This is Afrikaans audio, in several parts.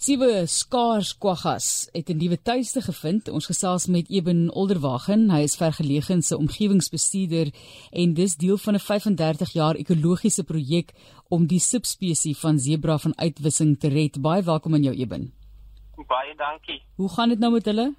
Sewe skaars kwaggas het 'n nuwe tuiste gevind. Ons gesels met Eben Olderwagen. Hy is vergeleë se omgewingsbestuurder en dis deel van 'n 35 jaar ekologiese projek om die subspesie van sebra van uitwissing te red. Baie welkom aan jou Eben. Baie dankie. Hoe gaan dit nou met hulle?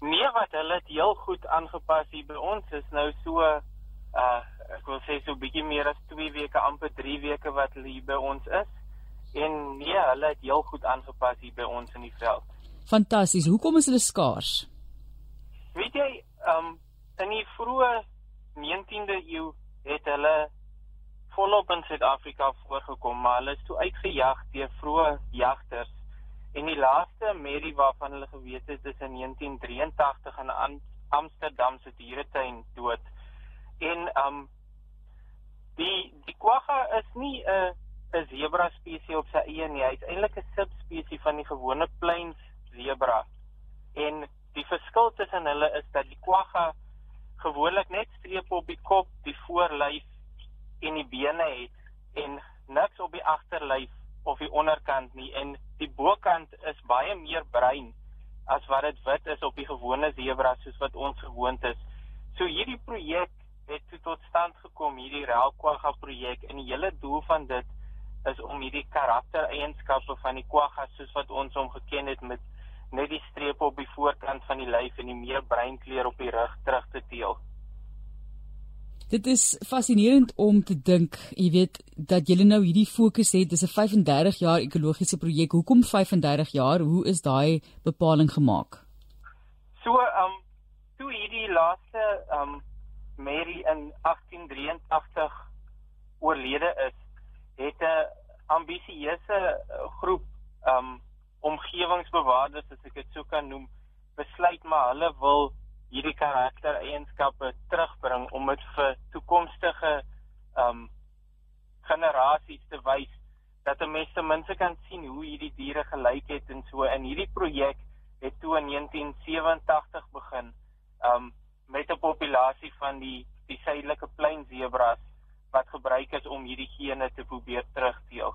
Nee, wat hulle het heel goed aangepas hier by ons. Is nou so uh ek wil sê so 'n bietjie meer as 2 weke, amper 3 weke wat hulle hier by ons is. En nee, hulle het heel goed aangepas hier by ons in die veld. Fantasties. Hoekom is hulle skaars? Weet jy, um in die vroeë 19de eeu het hulle volop in Suid-Afrika voorgekom, maar hulle is toe uitgejag deur vroeë jagters. En die laaste merrie waarvan hulle geweet het is in 1983 in Amsterdam se dieretuin dood. En um die die kwagga is nie 'n uh, 'n zebra spesies op sy eie nie. Hy's eintlik 'n subspesies van die gewone plains zebra. En die verskil tussen hulle is dat die quagga gewoonlik net strepe op die kop, die voorlyf en die bene het en niks op die agterlyf of die onderkant nie en die bokant is baie meer bruin as wat dit wit is op die gewone zebra soos wat ons gewoond is. So hierdie projek het tot stand gekom hierdie Relquagga projek en die hele doel van dit is om hierdie karaktereienskappe van die quagga soos wat ons hom geken het met net die strepe op die voorkant van die lyf en die meer breinkleur op die rug terug te teel. Dit is fascinerend om te dink, jy weet, dat julle nou hierdie fokus het. Dis 'n 35 jaar ekologiese projek. Hoekom 35 jaar? Hoe is daai bepaling gemaak? So, ehm um, toe hierdie laaste ehm um, Mary in 1883 oorlede is, het 'n ambisieuse eh, groep um omgewingsbewaarders as ek dit sou kan noem besluit maar hulle wil hierdie karaktereienskappe terugbring om dit vir toekomstige um generasies te wys dat die mense ten minste kan sien hoe hierdie diere gelyk het en so. In hierdie projek het toe in 1987 begin um met 'n populasie van die die suidelike plein sebras wat gebruik is om hierdie gene te probeer terugteel.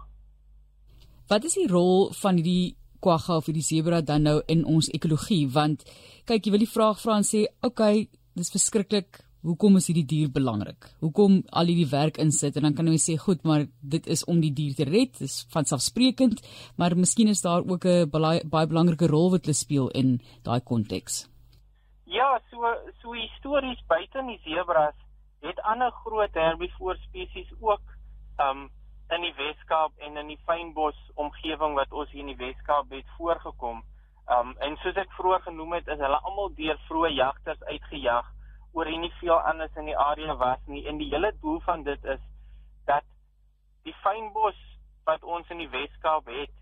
Wat is die rol van hierdie kwagga of hierdie sebra dan nou in ons ekologie? Want kyk, jy wil die vraag vra en sê, "Oké, okay, dis verskriklik. Hoekom is hierdie dier belangrik? Hoekom al hierdie werk insit?" En dan kan jy sê, "Goed, maar dit is om die dier te red. Dis van selfsprekend, maar miskien is daar ook 'n baie, baie belangrike rol wat hulle speel in daai konteks." Ja, so so histories buite die sebras het ander groot herbivoor spesies ook um in die Weskaap en in die fynbos omgewing wat ons hier in die Weskaap het voorgekom. Um en soos ek vroeër genoem het, is hulle almal deur vroeë jagters uitgejag oor en nie veel anders in die area was nie. En die hele doel van dit is dat die fynbos wat ons in die Weskaap het,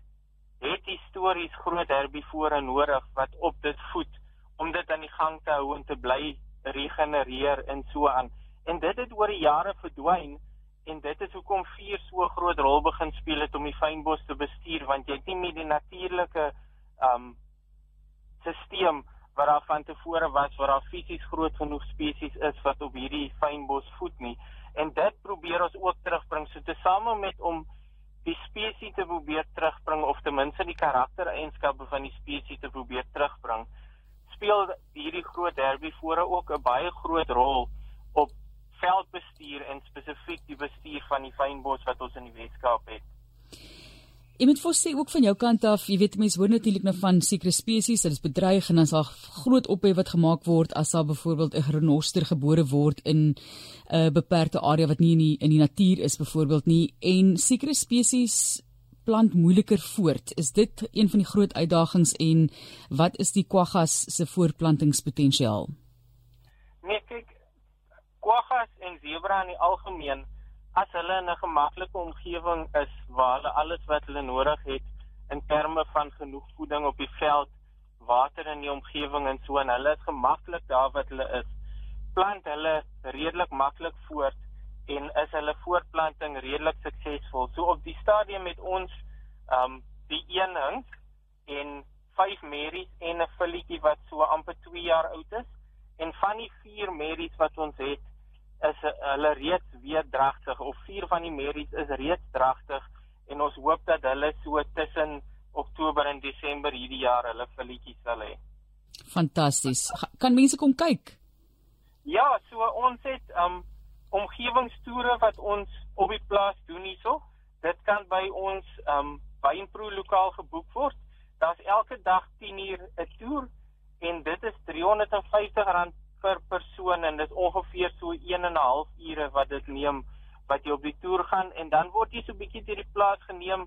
het histories groot herbivore nodig wat op dit voed om dit aan die gang te hou en te bly regenereer en so aan en dit het oor die jare verdwyn en dit is hoekom vuur so groot rol begin speel het om die fynbos te bestuur want jy het nie meer die natuurlike um stelsel wat daar van tevore was waar daar fisies groot genoeg spesies is wat op hierdie fynbos voed nie. En dit probeer ons ook terugbring. So tesame met om die spesies te probeer terugbring of ten minste die karaktereienskappe van die spesies te probeer terugbring speel hierdie groot herbivore ook 'n baie groot rol veldbestuur en spesifiek die bestuur van die fynbos wat ons in die Weskaap het. Jy moet voorsê ook van jou kant af, jy weet mense hoor natuurlik nou van sekere spesies, dit is bedreig en dan sal groot ophef wat gemaak word as daar byvoorbeeld 'n renoster gebore word in 'n uh, beperkte area wat nie in die, in die natuur is byvoorbeeld nie en sekere spesies plant moeiliker voort. Is dit een van die groot uitdagings en wat is die kwaggas se voortplantingspotensiaal? Quaggas en zebra in die algemeen as hulle in 'n gemaklike omgewing is waar hulle alles wat hulle nodig het in terme van genoeg voeding op die veld, water in die omgewing en so en hulle is gemaklik daar wat hulle is, plant hulle redelik maklik voort en is hulle voortplanting redelik suksesvol. So op die stadium met ons um die een hing en vyf merries en 'n filletjie wat so amper 2 jaar oud is en van die vier merries wat ons het is hulle reeds weer dragtig of vier van die merries is reeds dragtig en ons hoop dat hulle so tussen Oktober en Desember hierdie jaar hulle filletjies sal hê. Fantasties. Kan mense kom kyk? Ja, so ons het um omgewingstoere wat ons op die plaas doen hierso. Dit kan by ons um Wynpro lokaal geboek word. Daar's elke dag 10uur 'n toer en dit is R350 per persoon en dit ongeveer so 1 en 'n half ure wat dit neem wat jy op die toer gaan en dan word jy so bietjie deur die plaas geneem.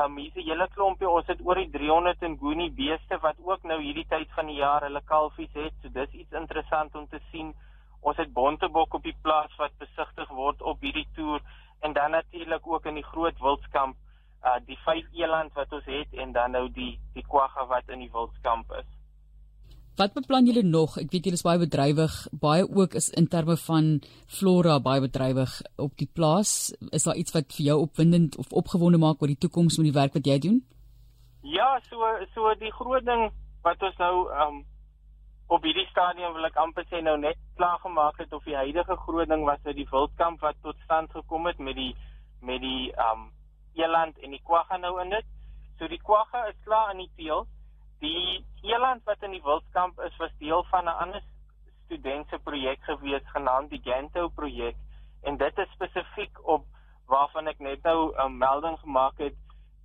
Um hier's 'n hele klompie, ons het oor die 300 en goonie beeste wat ook nou hierdie tyd van die jaar hulle kalfies het. So dis iets interessant om te sien. Ons het bontebok op die plaas wat besigtig word op hierdie toer en dan natuurlik ook in die groot wildskamp uh die vyf eland wat ons het en dan nou die die kwagga wat in die wildskamp is. Wat beplan julle nog? Ek weet julle is baie bedrywig, baie ook is in terme van flora baie bedrywig op die plaas. Is daar iets wat vir jou opwindend of opgewonde maak oor die toekoms met die werk wat jy doen? Ja, so so die groot ding wat ons nou um op hierdie stadium wil ek amper sê nou net klaar gemaak het of die huidige groot ding was uit die wildkamp wat tot stand gekom het met die met die um eland en die kwagga nou in dit. So die kwagga is klaar in die teel. Die eland wat in die wildkamp is was deel van 'n ander studente projek gewees genaamd die Ganto projek en dit is spesifiek op waarvan ek net nou 'n um, melding gemaak het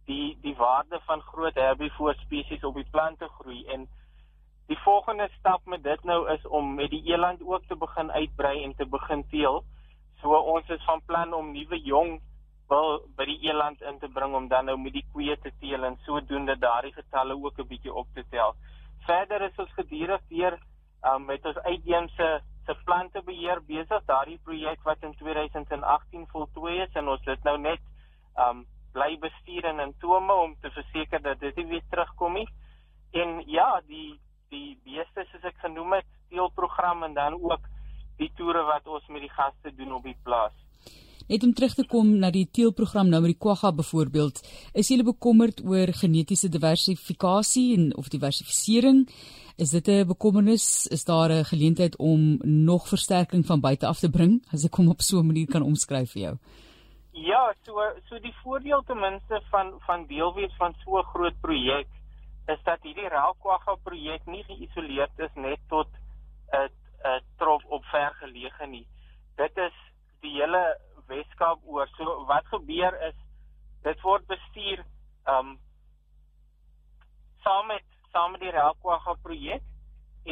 die die waarde van groot herbivoor spesies op die plante groei en die volgende stap met dit nou is om met die eland ook te begin uitbrei en te begin teel. So ons is van plan om nuwe jong wil by die eland in te bring om dan nou met die koeie te teel en sodoende daardie getalle ook 'n bietjie op te tel. Verder is ons gedurig deur um, met ons uitheemse se plante beheer besig daardie projek wat in 2018 voltooi is en ons dit nou net um bly bestuur en in tome om te verseker dat dit nie weer terugkom nie. En ja, die die beeste soos ek genoem het, teelprogram en dan ook die toere wat ons met die gaste doen op die plaas. Net om terug te kom na die teelprogram nou met die kwagga byvoorbeeld, is jy bekommerd oor genetiese diversifikasie en of diversifisering? Is dit 'n bekommernis? Is daar 'n geleentheid om nog versterking van buite af te bring as ek kom op so 'n manier kan omskryf vir jou? Ja, so so die voordeel ten minste van van deel wees van so 'n groot projek is dat hierdie Raukwagga projek nie geïsoleerd is net tot 'n 'n trop op vergeleë nie. Dit is die hele Weskaap oor. So wat gebeur is dit word bestuur um saam met saam met die Relkwagga projek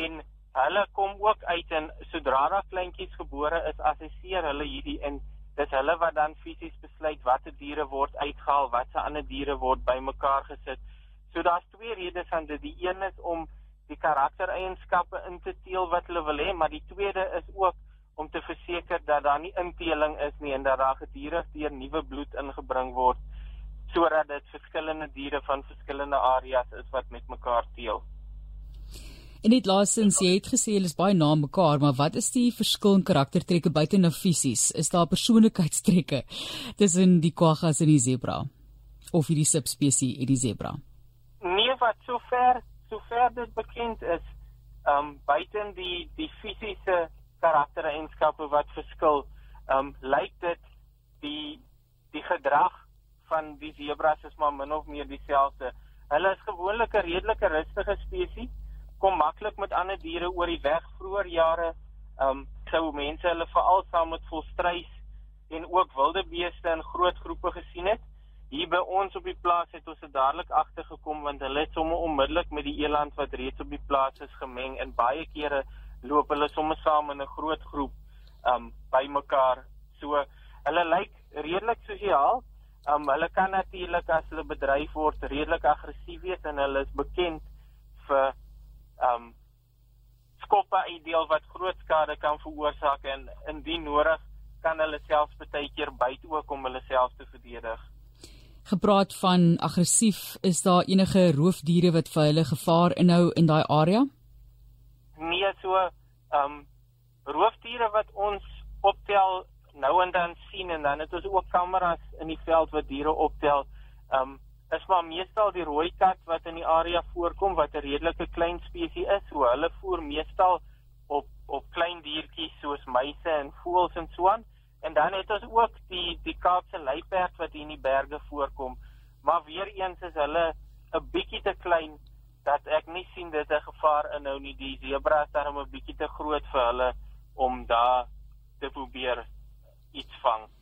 en hulle kom ook uit en sodra daar kleintjies gebore is, assesseer hulle hierdie in dis hulle wat dan fisies besluit watter diere word uitgehaal, watse ander diere word bymekaar gesit. So daar's twee redes aan dit. Die een is om die karaktereienskappe in te teel wat hulle wil hê, maar die tweede is ook om te verseker dat daar nie inteling is nie en dat daar gedurig deur nuwe bloed ingebring word sodat dit verskillende diere van verskillende areas is wat met mekaar teel. En net laasens, jy het gesê hulle is baie na mekaar, maar wat is die verskil in karaktertrekke buite na fisies? Is daar persoonlikheidstrekke tussen die kwaggas en die zebra of hierdie subspesie en die zebra? Nee, wat sover sover dit bekend is, ehm um, buite die die fisiese karaktereienskappe wat verskil. Ehm um, lyk dit die die gedrag van die zebras is maar min of meer dieselfde. Hulle is gewoonlik 'n redelike rustige spesies, kom maklik met ander diere oor die weg vroeër jare. Ehm um, sou mense hulle veral saam met volstruis en ook wilde beeste in groot groepe gesien het. Hier by ons op die plaas het ons dit dadelik agtergekom want hulle het sommer onmiddellik met die eland wat reeds op die plaas is gemeng en baie kere loop hulle sommer saam in 'n groot groep um bymekaar. So hulle lyk redelik sosiaal. Um hulle kan natuurlik as hulle bedryf word redelik aggressief wees en hulle is bekend vir um skoppe uitdeel wat groot skade kan veroorsaak en indien nodig kan hulle selfs baie keer byt ook om hulle self te verdedig. Gepraat van aggressief, is daar enige roofdiere wat vir hulle gevaar inhou in daai area? Nee so ehm um, roofdiere wat ons optel nou en dan sien en dan het ons ook kameras in die veld wat diere optel. Ehm um, is maar meestal die rooi kat wat in die area voorkom wat 'n redelike klein spesies is. So hulle voer meestal op op klein diertjies soos muise en voëls en so aan. En dan het ons ook die die Kaapse luiperd wat hier in die berge voorkom. Maar weer eens is hulle 'n bietjie te klein dat ek nie sien dit 'n gevaar inhou nie. Die zebra is darem 'n bietjie te groot vir hulle om daar te probeer iets vang.